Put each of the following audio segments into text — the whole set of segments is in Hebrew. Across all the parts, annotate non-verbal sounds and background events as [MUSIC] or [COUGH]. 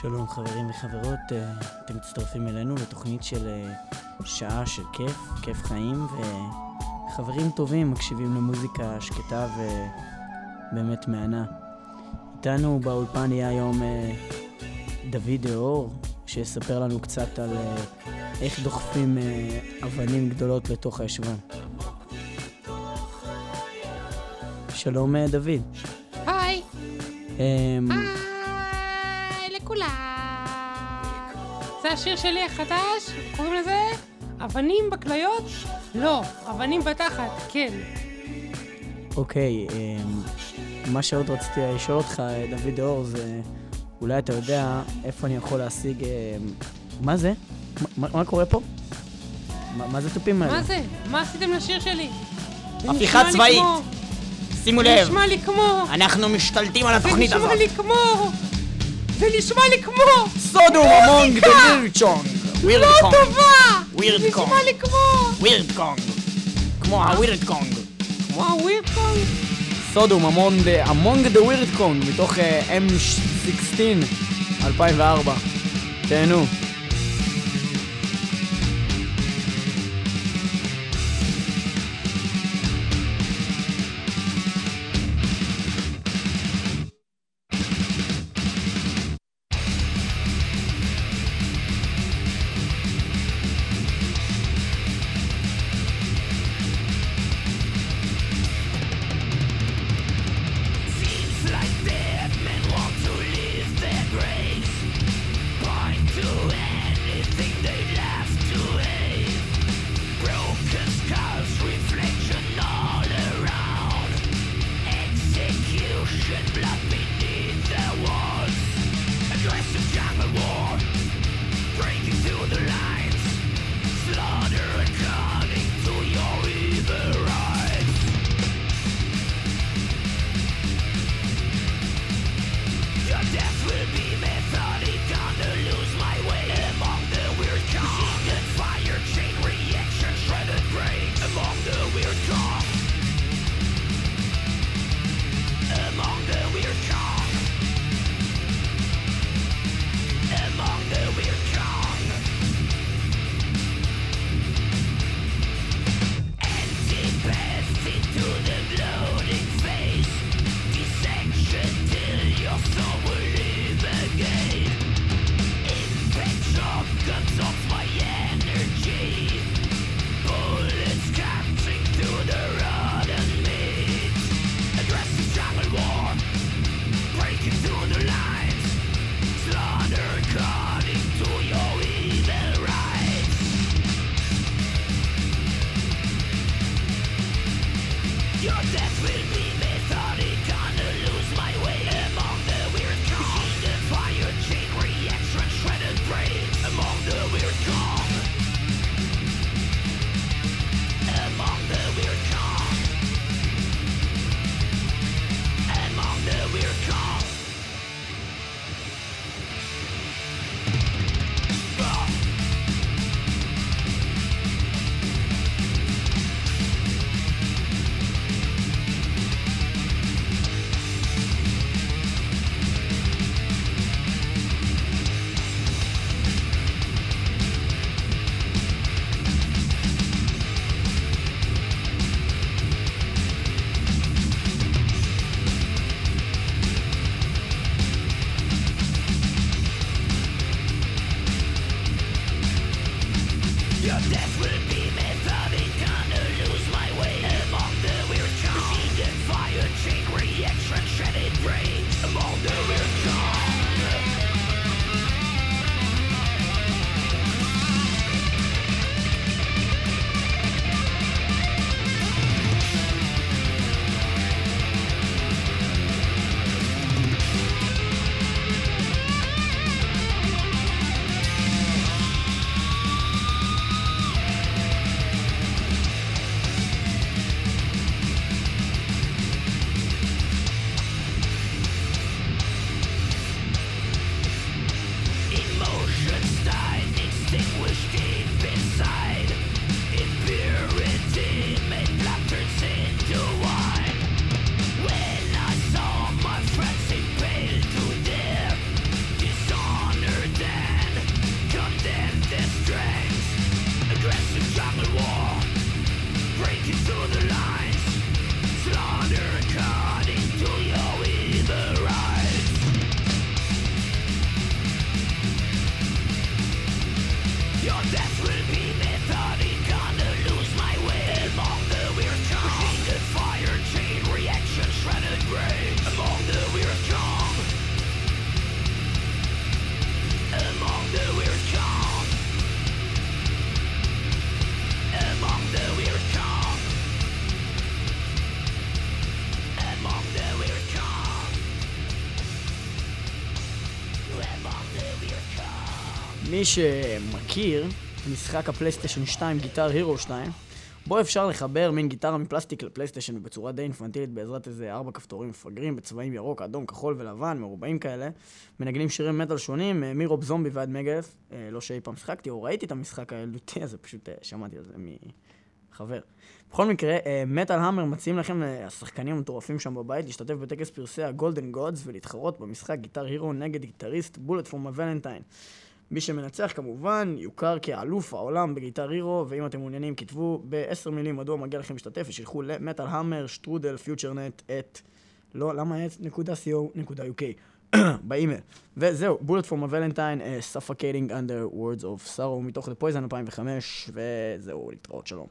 שלום חברים וחברות, אה, אתם מצטרפים אלינו לתוכנית של אה, שעה של כיף, כיף חיים, וחברים טובים מקשיבים למוזיקה שקטה ובאמת מהנה. איתנו באולפן יהיה היום אה, דוד דהור, שיספר לנו קצת על איך דוחפים אבנים גדולות לתוך הישבן. שלום דוד. היי. אמ, היי זה השיר שלי החדש, קוראים לזה אבנים בכליות? לא, אבנים בתחת, כן. אוקיי, אמ, מה שעוד רציתי לשאול אותך, דוד דהור, זה אולי אתה יודע איפה אני יכול להשיג... אמ, מה זה? מה, מה קורה פה? מה, מה זה תופים האלה? מה זה? מה עשיתם לשיר שלי? זה הפיכה נשמע צבאית. כמו- שימו זה לב, נשמע לי כמו... אנחנו משתלטים על זה התוכנית נשמע הזאת. לי כמו... זה נשמע לי כמו... סודו דה וירצ'ונג. ווירד לא. טובה! ווירד זה קונג. נשמע לי כמו... ווירד קונג. כמו הווירד קונג. כמו הווירד קונג. סודום, המונג המונג דה ווירד קונג, מתוך אה, M16, 2004. תהנו. מי שמכיר, משחק הפלייסטיישן 2, Guitar Hero 2, בו אפשר לחבר מין גיטרה מפלסטיק לפלייסטיישן בצורה די אינפנטילית בעזרת איזה ארבע כפתורים מפגרים בצבעים ירוק, אדום, כחול ולבן, מרובעים כאלה. מנגנים שירי מטאל שונים, אה, מ Rob Zombie ועד Megadeth. אה, לא שאי פעם שיחקתי או ראיתי את המשחק הילדותי הזה, פשוט אה, שמעתי על זה מחבר. בכל מקרה, Metal Hammer מציעים לכם, השחקנים המטורפים שם בבית, להשתתף בטקס פרסי ה Golden Gods ולהתחרות במשחק Guitar Hero נגד גיטריסט Bullet for My Valentine. מי שמנצח כמובן יוכר כאלוף העולם בגיטר הירו, ואם אתם מעוניינים כתבו בעשר מילים מדוע מגיע לכם להשתתף, ושילחו למטאל המר, שטרודל, פיוטרנט, את... לא, למה את? נקודה co נקודה uk. [CLEARS THROAT] באימייל. וזהו, בולט פורמה ולנטיין, suffocating under words of sorrow מתוך The Poison 2005, וזהו, להתראות, שלום.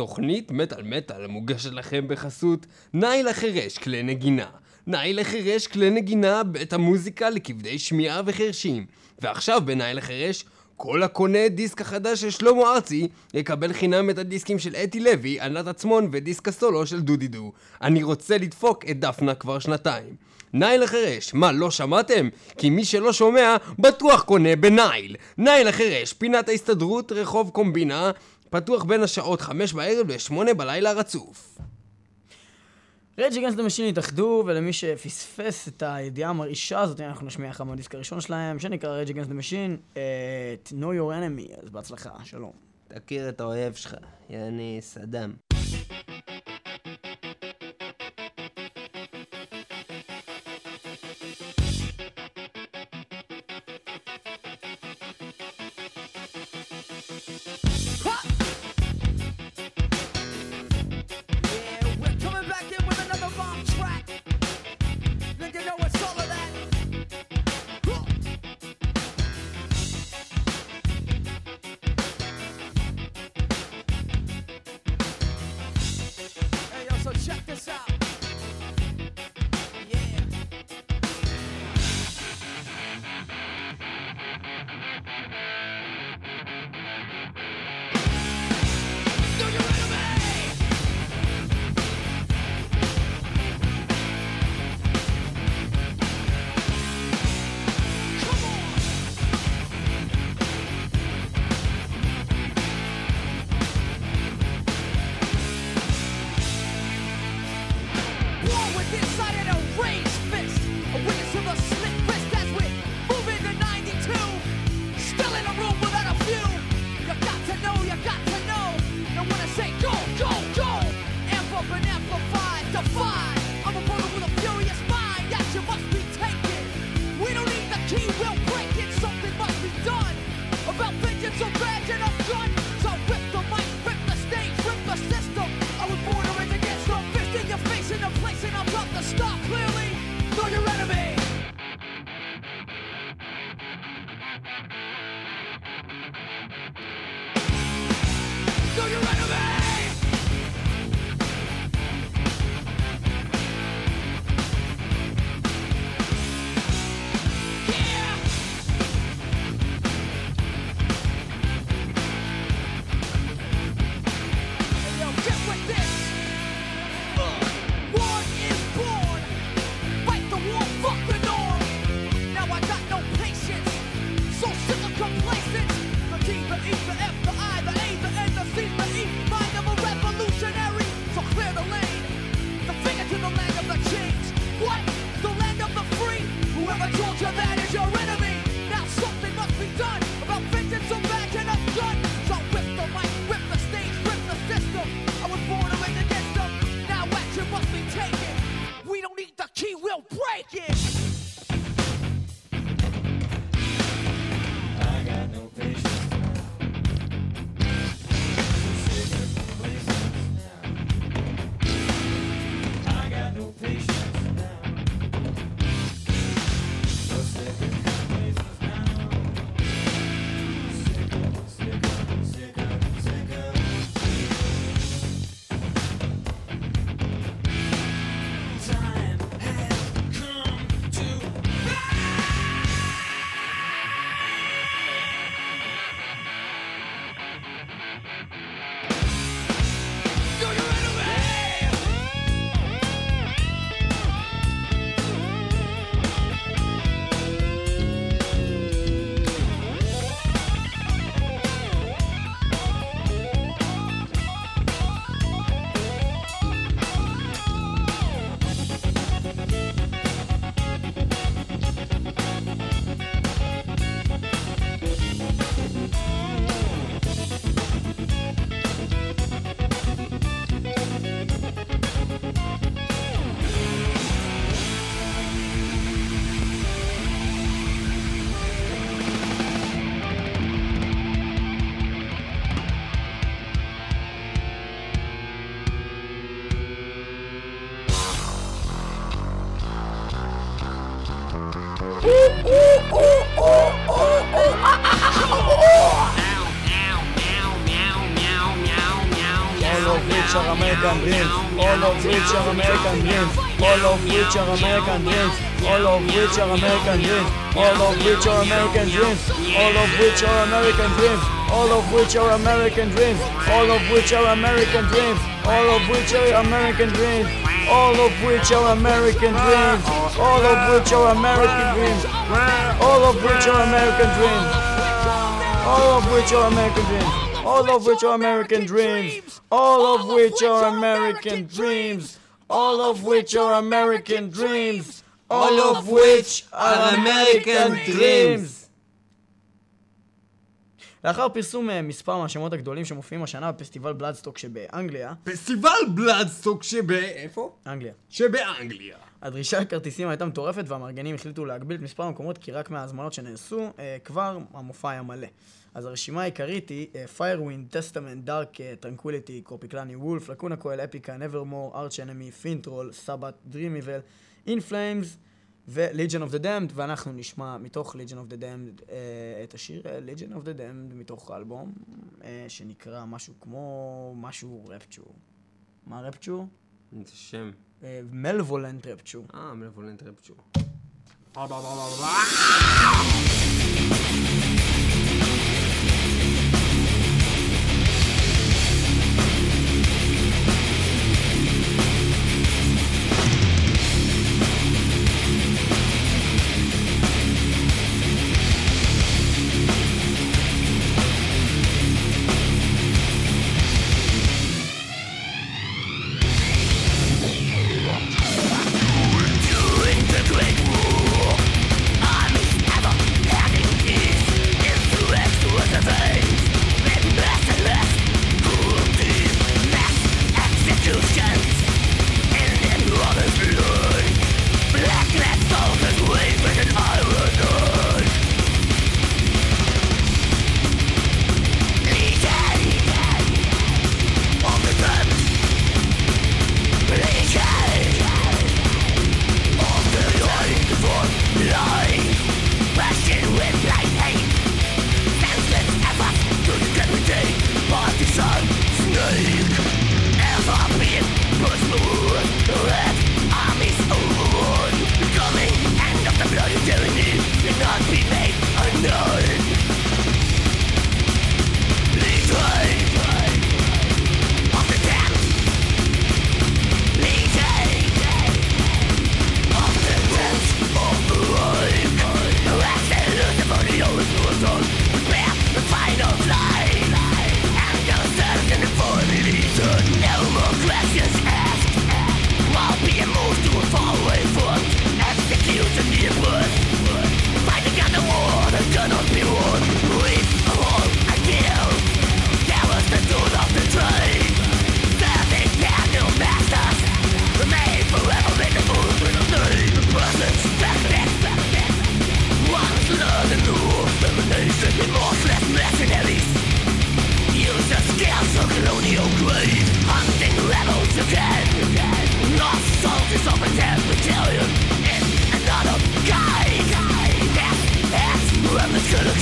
התוכנית מטאל מטאל מוגשת לכם בחסות נייל החירש כלי נגינה. נייל החירש כלי נגינה בית המוזיקה לכבדי שמיעה וחרשים. ועכשיו בנייל החירש כל הקונה דיסק החדש של שלמה ארצי יקבל חינם את הדיסקים של אתי לוי, ענת עצמון ודיסק הסולו של דודי דו. אני רוצה לדפוק את דפנה כבר שנתיים. נייל החירש, מה לא שמעתם? כי מי שלא שומע, בטוח קונה בנייל. נייל החירש, פינת ההסתדרות, רחוב קומבינה, פתוח בין השעות חמש בערב לשמונה בלילה רצוף. Rage Against ה Machine התאחדו, ולמי שפספס את הידיעה המרעישה הזאת, אנחנו נשמיע לך מהדיסק הראשון שלהם, שנקרא Rage Against ה Machine, את know your enemy, אז בהצלחה, שלום. תכיר את האויב שלך, יעני סדאם. All of which are American dreams. All of which are American dreams. All of which are American dreams. All of which are American dreams. All of which are American dreams. All of which are American dreams. All of which are American dreams. All of which are American dreams. All of which are American dreams. All of which are American dreams. All of which are American dreams. All of which are American dreams. All of which are American dreams. All of which are American dreams. All of which are American dreams. all of which are American dreams, all of which are American dreams. לאחר פרסום אה, מספר מהשמות הגדולים שמופיעים השנה בפסטיבל בלאדסטוק שבאנגליה, פסטיבל בלאדסטוק שב... איפה? אנגליה, שבאנגליה. הדרישה לכרטיסים הייתה מטורפת והמארגנים החליטו להגביל את מספר המקומות כי רק מההזמנות שנעשו, אה, כבר המופע היה מלא. אז הרשימה העיקרית היא אה, Firewind, Testament, Dark Tranquillity, Korpiklaani, Wolf, Lacuna Coil, Epica, Nevermore, Arch Enemy, Finntroll, Sabbat, Evile, In Flames ו-Legion of the Damned, ואנחנו נשמע מתוך Legion of the Damned אה, את השיר אה, Legion of the Damned מתוך האלבום, אה, שנקרא משהו כמו משהו Rapture. מה רפצ'ור? איזה שם. מלוולנט רפצ'ור. אה, מלוולנט רפצ'ור.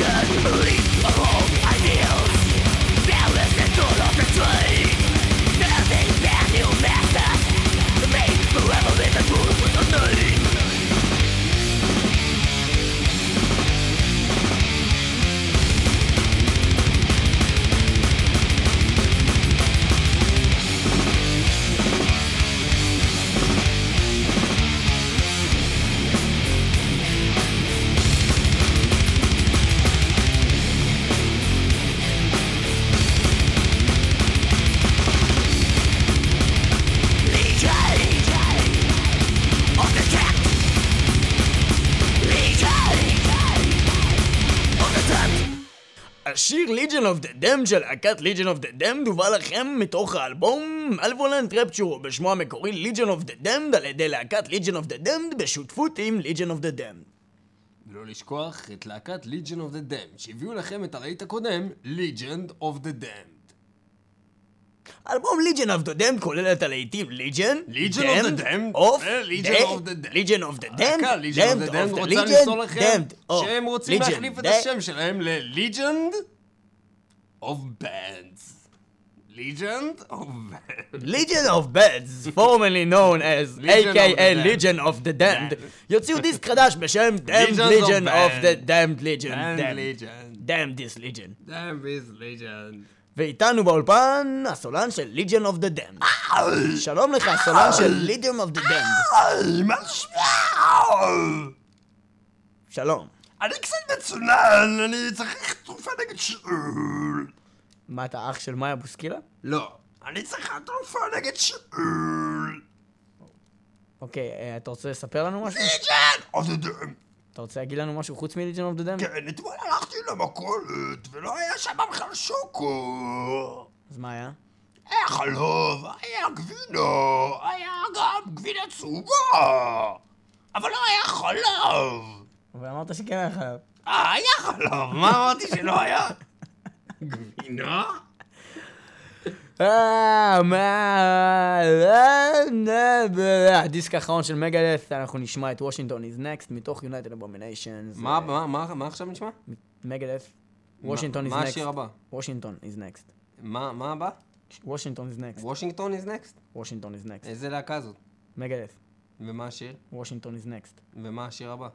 השיר Legion of the Damned של להקת Legion of the Damned הובא לכם מתוך האלבום Malevolent Rapture בשמו המקורי Legion of the Damned על ידי להקת Legion of the Damned בשותפות עם Legion of the Damned. ולא לשכוח את להקת Legion of the Damned, שהביאו לכם את הלהיט הקודם, Legend of the Damned. האלבום Legion of the Damned כולל את הלהיטים Legion, Legion of the Damned of ו-Legion the- of the Damned. Legion of the Damned, Legion of the Damned רוצה Legion, למסור לכם שהם רוצים Legion, להחליף את. השם שלהם ל-Legend of Bands. Legend of Bands. Legion of Beds, formerly known as Legion AKA Damned. Legion of the Damned, יוציאו דיסק חדש בשם Damned Legion of the. Damned Legion. Damn Damned. This Legion. Damn this Legend. ואיתנו באולפן הסולן של Legion of the Damned. שלום לך, הסולן של Legion of the Damned. שלום. אני קצת מצונן, אני צריך תרופה נגד שאול. מה, אתה אח של מאיה בוסקילה? לא. אני צריך תרופה נגד שאול. אוקיי, אה, אתה רוצה לספר לנו משהו? ליג'ן! אז זה... אתה רוצה להגיד לנו משהו חוץ מליג'ן אוף דה דם? כן, אתמול הלכתי למכולת, ולא היה שם בכלל שוקו. אז מה היה? היה חלוב, היה גבינה, היה גם גבינה צהובה. אבל לא היה חלב. אבל אמרת שכן היה חייב. אה, היה חלב, מה אמרתי שלא היה? גבינה? אה, מה... אה, הדיסק האחרון של מגדס, אנחנו נשמע את וושינגטון is next מתוך United Abominations. מה- מה- מה מה עכשיו נשמע? מגדס. וושינגטון is מה next. השיר הבא? וושינגטון is next. מה מה הבא? וושינגטון is next. וושינגטון is next? וושינגטון is next. איזה להקה זאת? מגדס. ומה השיר? וושינגטון is next. ומה השיר הבא?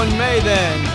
איירון מיידן! The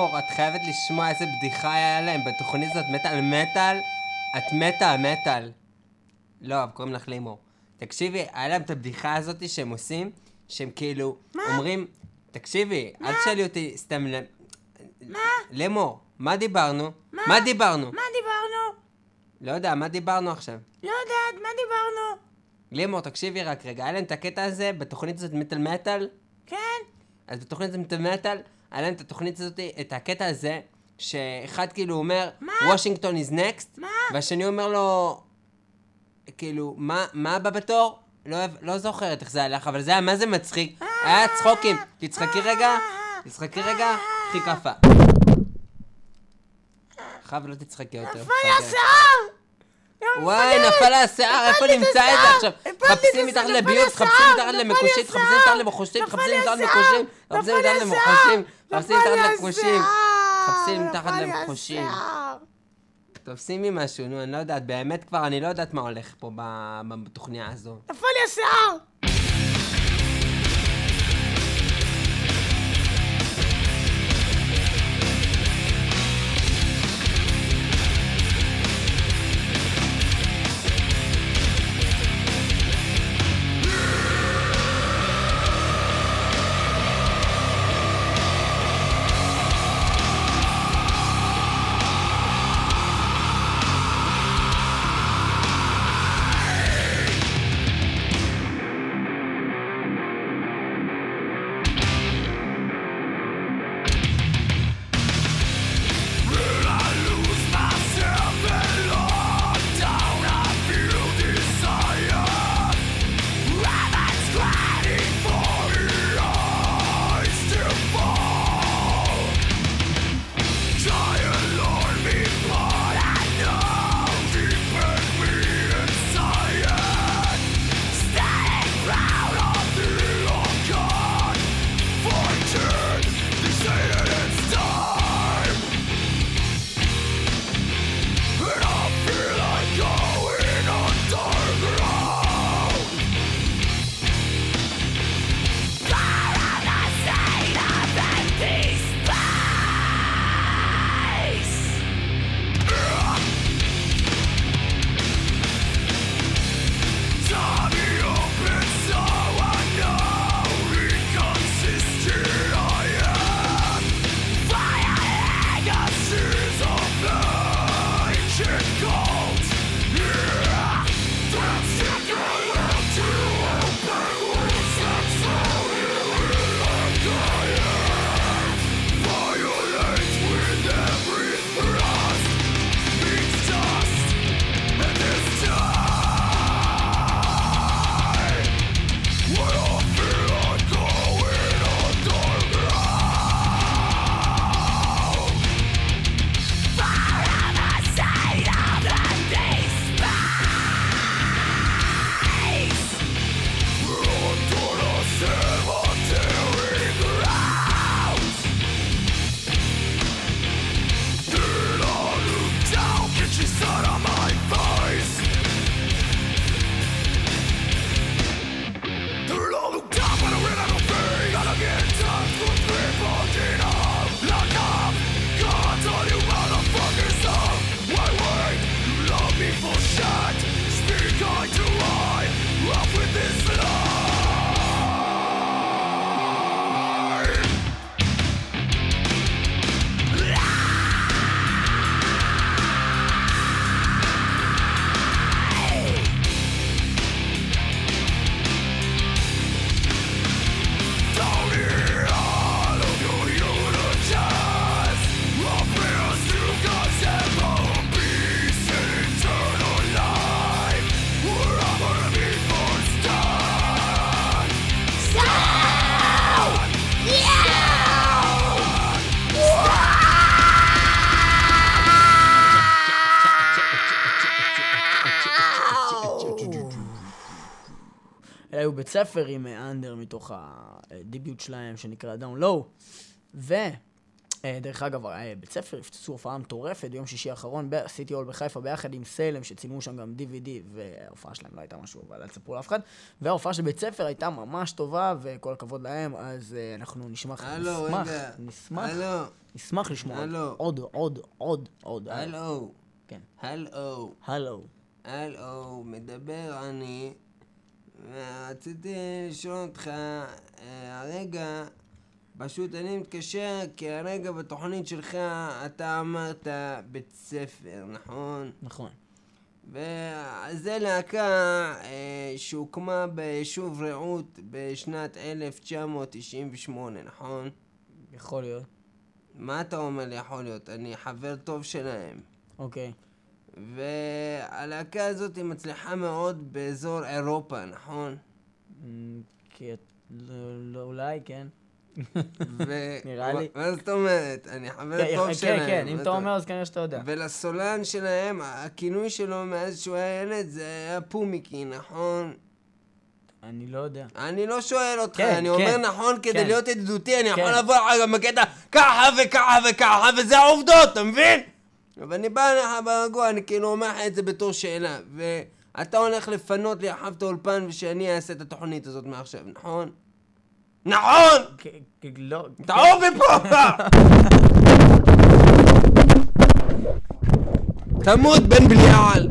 לימור, את חייבת לשמוע איזה בדיחה היה להם בתוכנית הזאת, מטאל מטאל. את מתה, מטאל. לא, אבל קוראים לך לימור. תקשיבי, היה להם את הבדיחה הזאת שהם עושים, שהם כאילו אומרים, תקשיבי, אל תשאלי אותי סתם... ל- מה? לימור, מה דיברנו? מה דיברנו? מה דיברנו? לא יודע, מה דיברנו עכשיו? לא יודעת, מה דיברנו? לימור, תקשיבי רק רגע, היה להם את הקטע הזה בתוכנית הזאת מטאל מטאל? כן? אז בתוכנית הזאת מטאל מטאל, היה להם את התוכנית הזאת, את הקטע הזה, שאחד כאילו אומר, מה? וושינגטון is next, מה? והשני אומר לו, כאילו, מה, מה הבא בתור? לא, לא זוכרת איך זה הלך, אבל זה היה מה זה מצחיק. היה צחוקים. תצחקי רגע, תצחקי רגע, קחי כאפה. חייב לא תצחקי יותר. נפל! יא וואי! נפל לה השיער, איפה נמצא את זה! עכשיו? חפשים מתחת לביוט, חפשים! מתחת למקושית, חפשים! מתחת למחושית, נפל חפשים מתחת! למקושים, חפשים מתחת! למחושים, חפשים מתחת למקושים! חפשים מתחת נפל לי למחושים. השיער! תופסים לי משהו, נו, אני לא יודעת, באמת כבר, אני לא יודעת מה הולך פה בתוכניה הזו. נפל לי השיער! ספר עם אה, Under מתוך ה debut שלהם שנקרא Down Low. ו... אה, דרך אגב, אה, בית ספר הפצצו הופעה מטורפת ביום שישי האחרון בסיטי הול בחיפה ביחד עם סלם, שצילמו שם גם DVD, וההופעה שלהם לא הייתה משהו, אבל אל תספרו לאף אחד. וההופעה של בית ספר הייתה ממש טובה, וכל הכבוד להם, אז אנחנו נשמח, הלו, נשמח, רגע. נשמח, הלו, נשמח לשמוע הלו. עוד, עוד, עוד, עוד. הלו, כן. הלו, הלו. הלו, מדבר אני, ורציתי לשאול אותך, אה, הרגע, פשוט אני מתקשר, כי הרגע בתוכנית שלך אתה אמרת בית ספר, נכון? נכון. וזה להקה אה, שהוקמה ביישוב רעות בשנת 1998, נכון? יכול להיות. מה אתה אומר לי יכול להיות? אני חבר טוב שלהם. אוקיי. והלהקה הזאת היא מצליחה מאוד באזור אירופה, נכון? כי את... לא, לא, אולי, כן. [LAUGHS] נראה לי. מה זאת אומרת? אני חבר כן, טוב כן, שלהם. כן, אם מה אתה אומר אז כנראה שאתה יודע. ולסולן שלהם, הכינוי שלו מאז שהוא היה ילד זה היה פומיקי, נכון? אני לא יודע. אני לא שואל אותך, כן, אני כן, אומר נכון כדי כן. להיות ידידותי, אני יכול כן. לבוא לך גם בקטע ככה וככה וככה, וזה העובדות, אתה מבין? אבל אני בא אליך ברגוע, אני כאילו אומר לך את זה בתור שאלה, ואתה הולך לפנות לי אחר את האולפן ושאני אעשה את התוכנית הזאת מעכשיו, נכון? נכון! לא... תעוף מפה! [LAUGHS] תמות בן בליעל!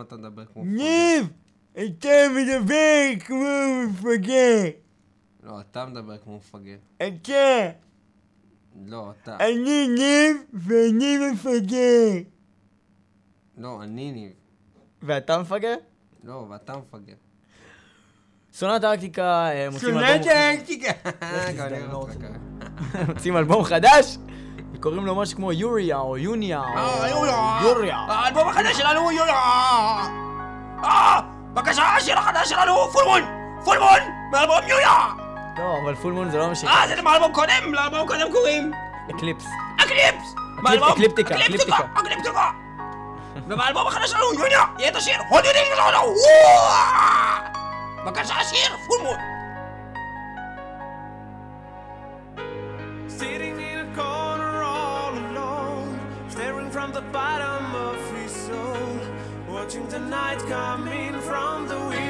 למה אתה מדבר כמו מפגר? ניב! אתה מדבר כמו מפגר! לא, אתה מדבר כמו מפגר. אתה! לא, אתה. אני ניב ואני מפגר! לא, אני ניב. ואתה מפגר? לא, ואתה מפגר. סונת ארקטיקה, אה, מוצאים אלבום... סונת ארקטיקה! לא [LAUGHS] מוצאים אלבום חדש? וקוראים לו משהו כמו יוריה או יוניה או... אה, יוניה! יוניה! האלבום החדש שלנו הוא יוניה! אה! בבקשה, השיר החדש שלנו הוא Full Moon! Full Moon! מאלבום יוניה! לא, אבל Full Moon זה לא המשך. אה, זה מאלבום קודם? לאלבום קודם קוראים? Eclipse. אקליפס! אקליפטיקה, אקליפטיקה. אקליפטיקה! ובאלבום החדש שלנו, יוניה, יהיה את השיר, הוד יודעים שלנו! בבקשה, שיר, Full Moon! the bottom of his soul, watching the night coming from the wind.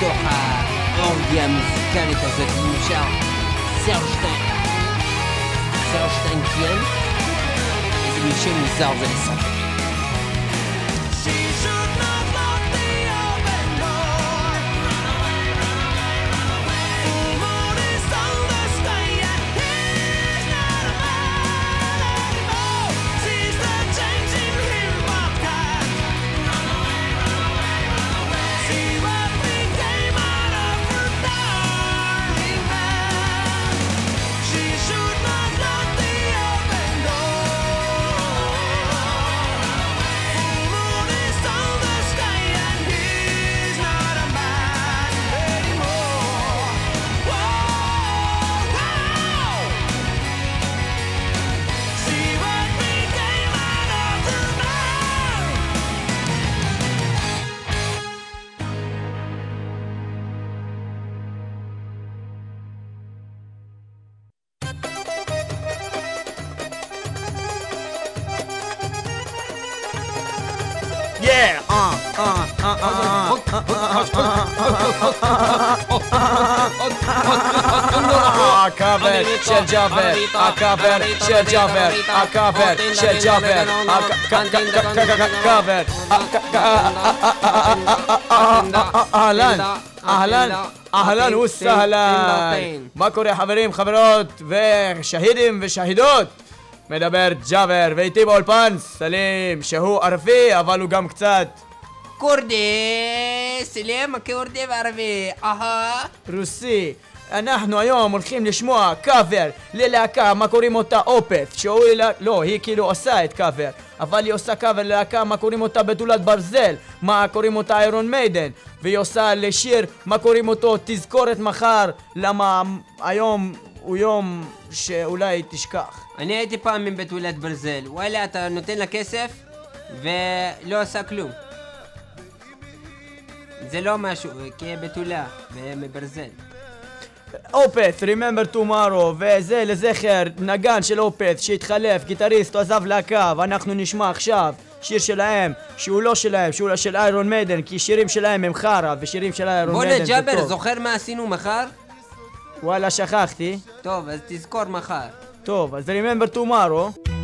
Cora, Orgia Musical est avec nous, Charles, Serge Stein, Serge Tankian et Michel של ג'אבר, הקאבר של ג'אבר, הקאבר של ג'אבר, הקאבר, אהלן, אהלן, אהלן וסהלן. מה קורה חברים, חברות ושהידים ושהידות? מדבר ג'אבר, ואיתי באולפן סלים, שהוא ערבי אבל הוא גם קצת כורדי, סלים, כורדי וערבי, אהה. רוסי. אנחנו היום הולכים לשמוע קאבר ללהקה, מה קוראים אותה אופת, שהוא... לא, היא כאילו עושה את קאבר, אבל היא עושה קאבר ללהקה, מה קוראים אותה בתולת ברזל, מה קוראים אותה איירון מיידן, והיא עושה לשיר, מה קוראים אותו תזכורת מחר, למה היום הוא יום שאולי תשכח. אני הייתי פעם עם בתולת ברזל. וואלה, אתה נותן לה כסף ולא עושה כלום. זה לא משהו, כי היא בתולה ומברזל. אופת, Remember Tomorrow, וזה לזכר נגן של אופת שהתחלף, גיטריסט, עזב להקה, ואנחנו נשמע עכשיו שיר שלהם, שהוא לא שלהם, שהוא של איירון מיידן, כי שירים שלהם הם חרא, ושירים של איירון בואנה מיידן זה ג'אבר, טוב. זוכר מה עשינו מחר? וואלה, שכחתי. טוב, אז תזכור מחר. טוב, אז Remember Tomorrow.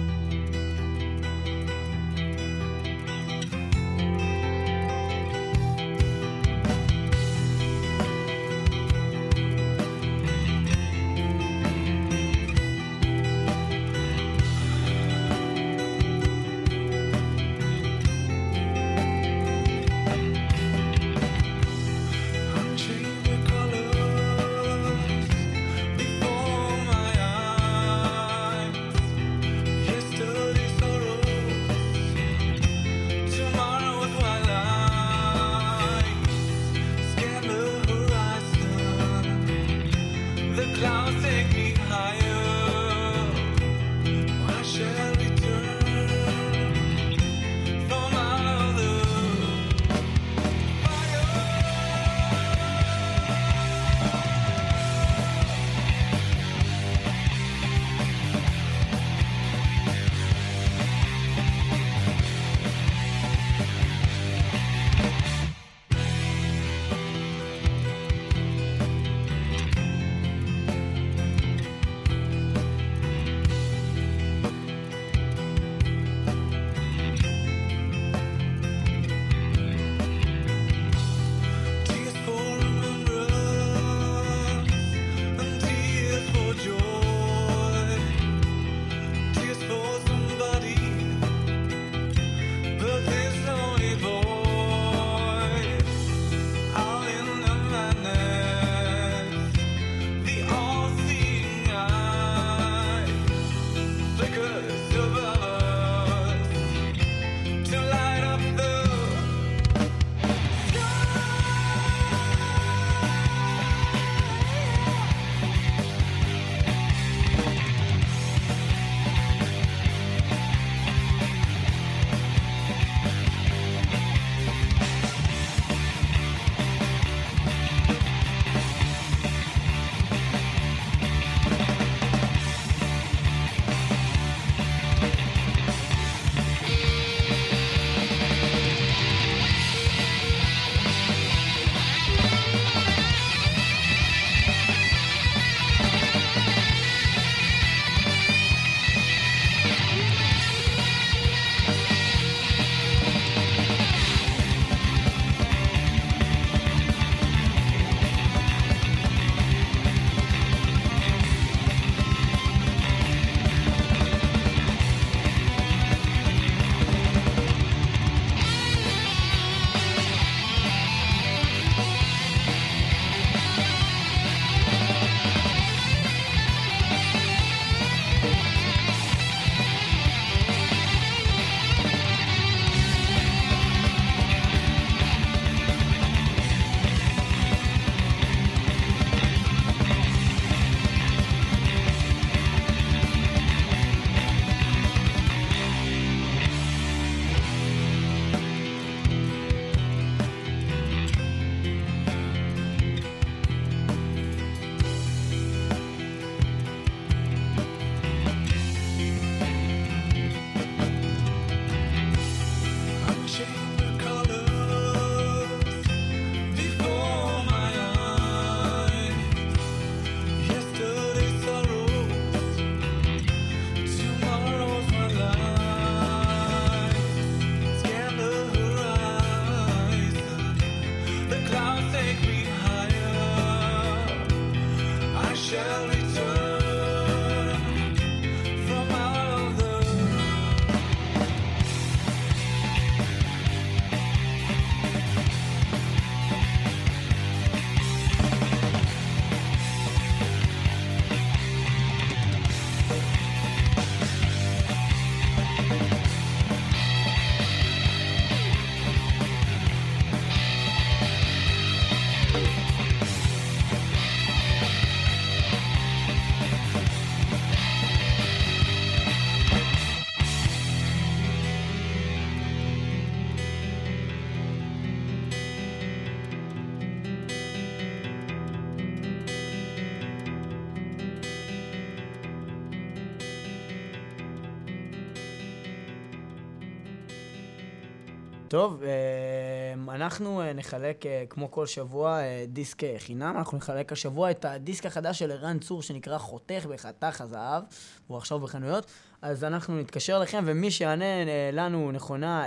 טוב, אה, אנחנו אה, נחלק, אה, כמו כל שבוע, אה, דיסק חינם. אנחנו נחלק השבוע את הדיסק החדש של ערן צור, שנקרא חותך בחתך הזהב, והוא עכשיו בחנויות. אז אנחנו נתקשר אליכם, ומי שיענה לנו נכונה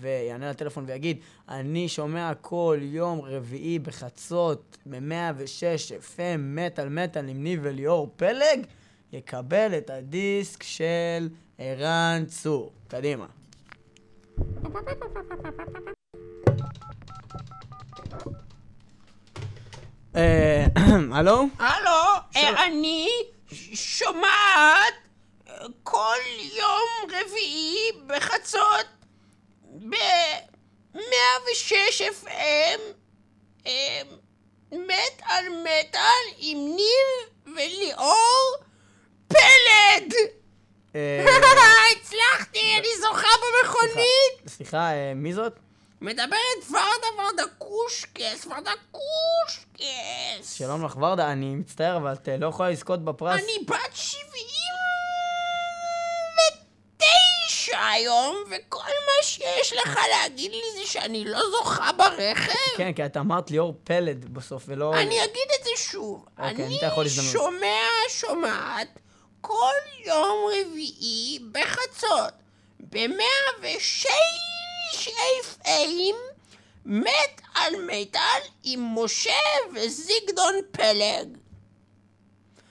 ויענה לטלפון ויגיד, אני שומע כל יום רביעי בחצות, ב-106 FM, מטאל מטאל עם ניב וליאור פלג, יקבל את הדיסק של ערן צור. קדימה. אה, [CLEARS THROAT] הלו? הלו, אה, אני שומעת אה, כל יום רביעי בחצות ב-106 FM אה, מטאל מטאל עם ניב וליאור פלד! אה, [LAUGHS] הצלחתי, אני זוכה במכונית! סליחה, אה, מי זאת? מדברת ורדה ורדה קושקס, ורדה קושקס! שלום לך ורדה, אני מצטער, אבל את אה, לא יכולה לזכות בפרס. אני בת שבעים ותשע היום, וכל מה שיש לך להגיד לי זה שאני לא זוכה ברכב? כן, כי את אמרת ליאור פלד בסוף, ולא... אני אגיד את זה שוב. אוקיי, אני. שומע, שומעת, כל יום רביעי בחצות, ב-106 FM, מת על מטאל עם משה וזיגדון פלג.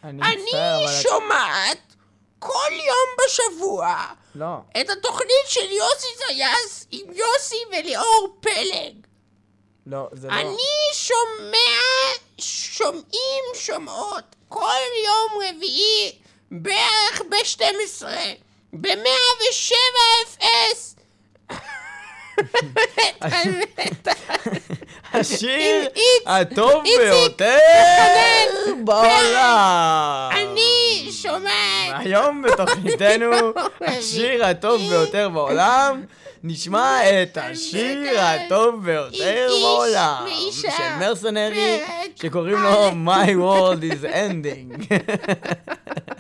אני אני מצטער, אבל... שומעת כל יום בשבוע לא. את התוכנית של יוסי זיאס עם יוסי וליאור פלג. לא, זה לא... אני שומע, שומעים, שומעות, כל יום רביעי, בערך ב-12, ב-107 אפס. השיר [LAUGHS] הטוב ביותר בעולם! אני שומעת. היום בתוכניתנו, השיר הטוב ביותר בעולם, נשמע את השיר הטוב ביותר בעולם. של מרסנרי, שקוראים לו My World is Ending. [LAUGHS]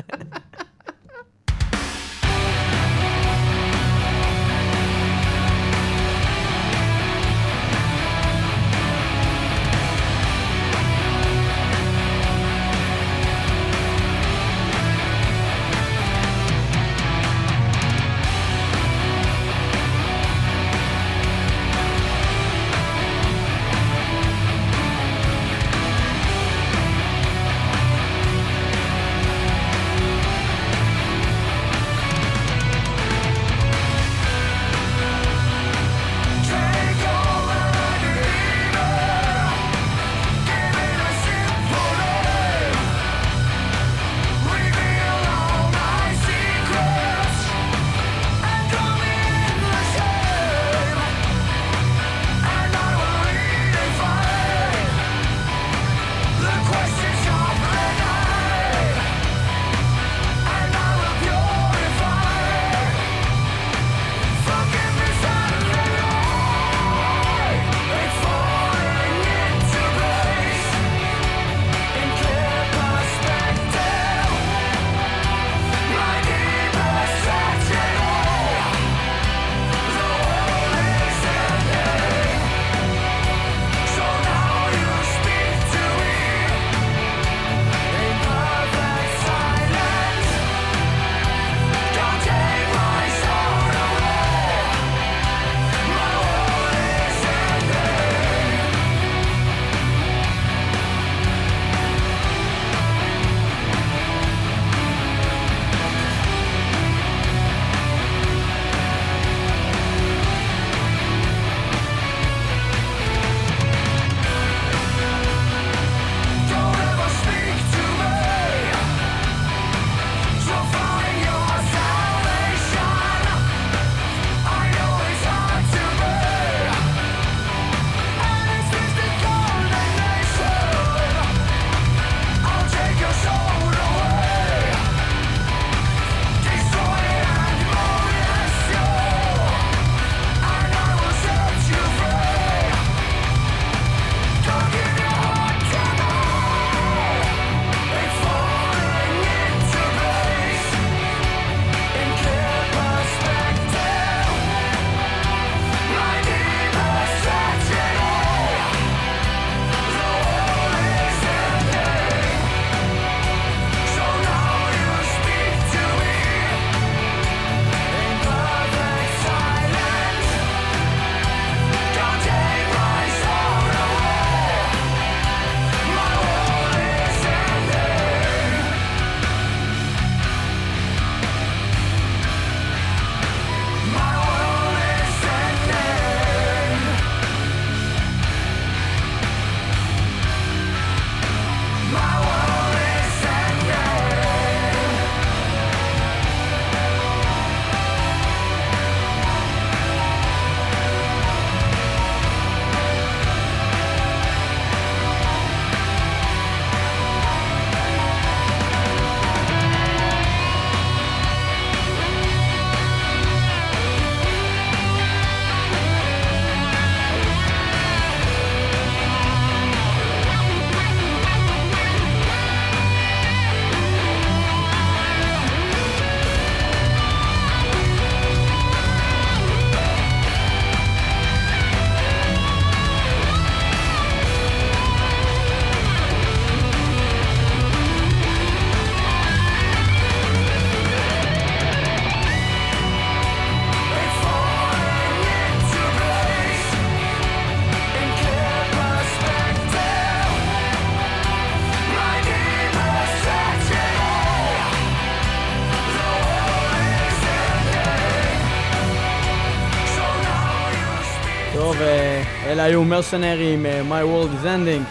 אלה היו מרסנרי עם אה, My World is Ending.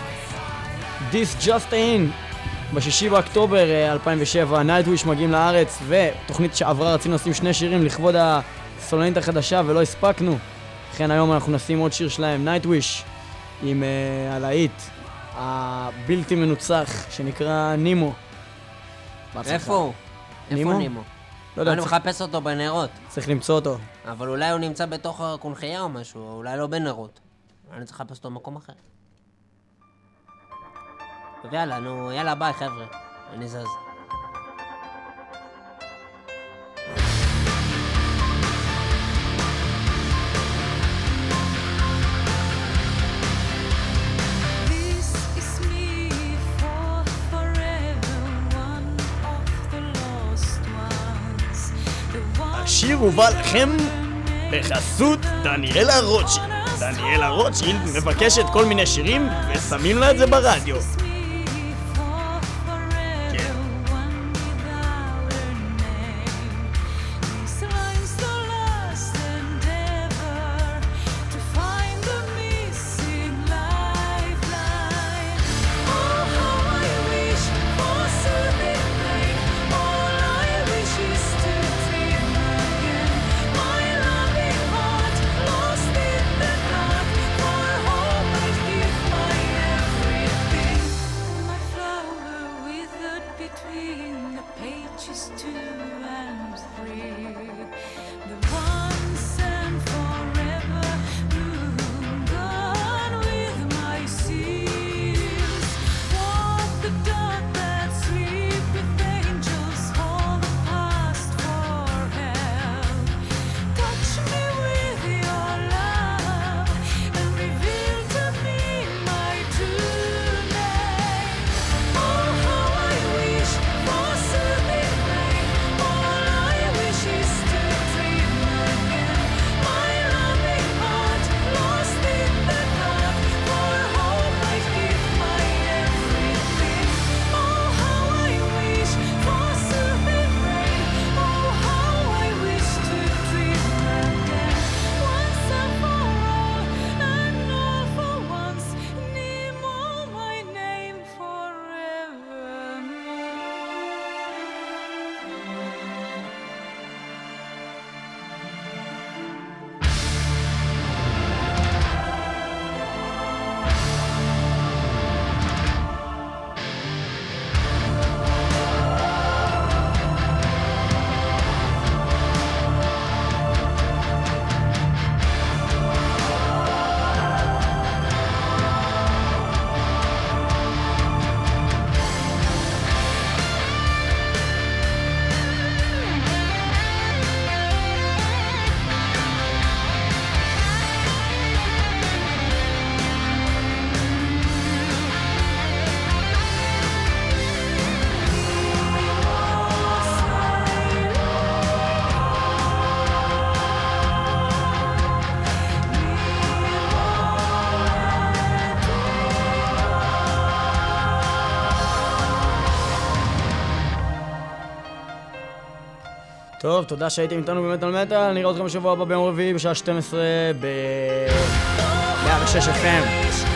This Just In, בשישי באוקטובר אה, 2007, Nightwish מגיעים לארץ, ותוכנית שעברה רצינו לשים שני שירים לכבוד הסולנית החדשה ולא הספקנו. לכן היום אנחנו נשים עוד שיר שלהם, Nightwish, עם אה, הלהיט הבלתי מנוצח, שנקרא נימו. איפה הוא? נימו? איפה נימו? לא יודע, אני מחפש אותו בנרות. צריך למצוא אותו. אבל אולי הוא נמצא בתוך הקונכייה או משהו, או אולי לא בנרות. אני צריך לחפש אותו במקום אחר. טוב, יאללה, נו, יאללה, ביי, חבר'ה. אני זז. This is me for forever, one of the lost ones. The one השיר הובא לכם בחסות דניאלה רוטשילד. דניאלה רוטשילד מבקשת כל מיני שירים ושמים לה את זה ברדיו. טוב, תודה שהייתם איתנו במטאל מטאל, נראה אתכם בשבוע הבא ביום רביעי בשעה 12 ב... 106 FM.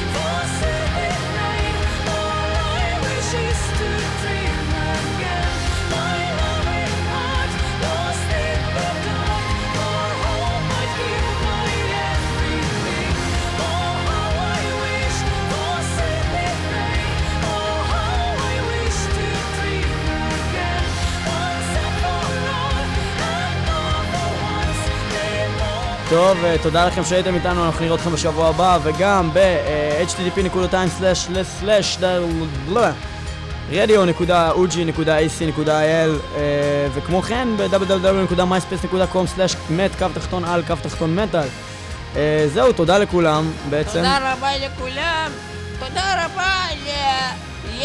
טוב, אה, תודה לכם שהייתם איתנו, אנחנו נראה אתכם בשבוע הבא, וגם ב-http://radio.ug.ac.il אה, וכמו כן ב-www.myspace.com/מת קו תחתון על קו תחתון מטאל. אה, זהו, תודה לכולם בעצם. תודה רבה לכולם. תודה רבה ל... ל...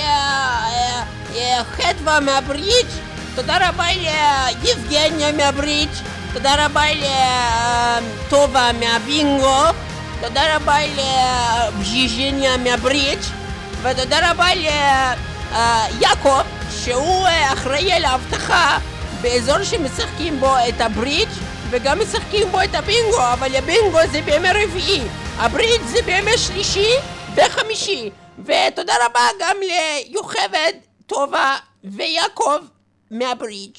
אה, חדווה מהברידג'. תודה רבה ליבגניה מהברידג'. תודה רבה לטובה מהבינגו. תודה רבה לבז'יז'יניה מהברידג'. ותודה רבה ליעקב, שהוא אה, אחראי על האבטחה באזור שמשחקים בו את הברידג' וגם משחקים בו את הבינגו, אבל הבינגו זה בימי רביעי. הברידג' זה בימי שלישי וחמישי. ותודה רבה גם ליוכבד, טובה ויעקב מהברידג'.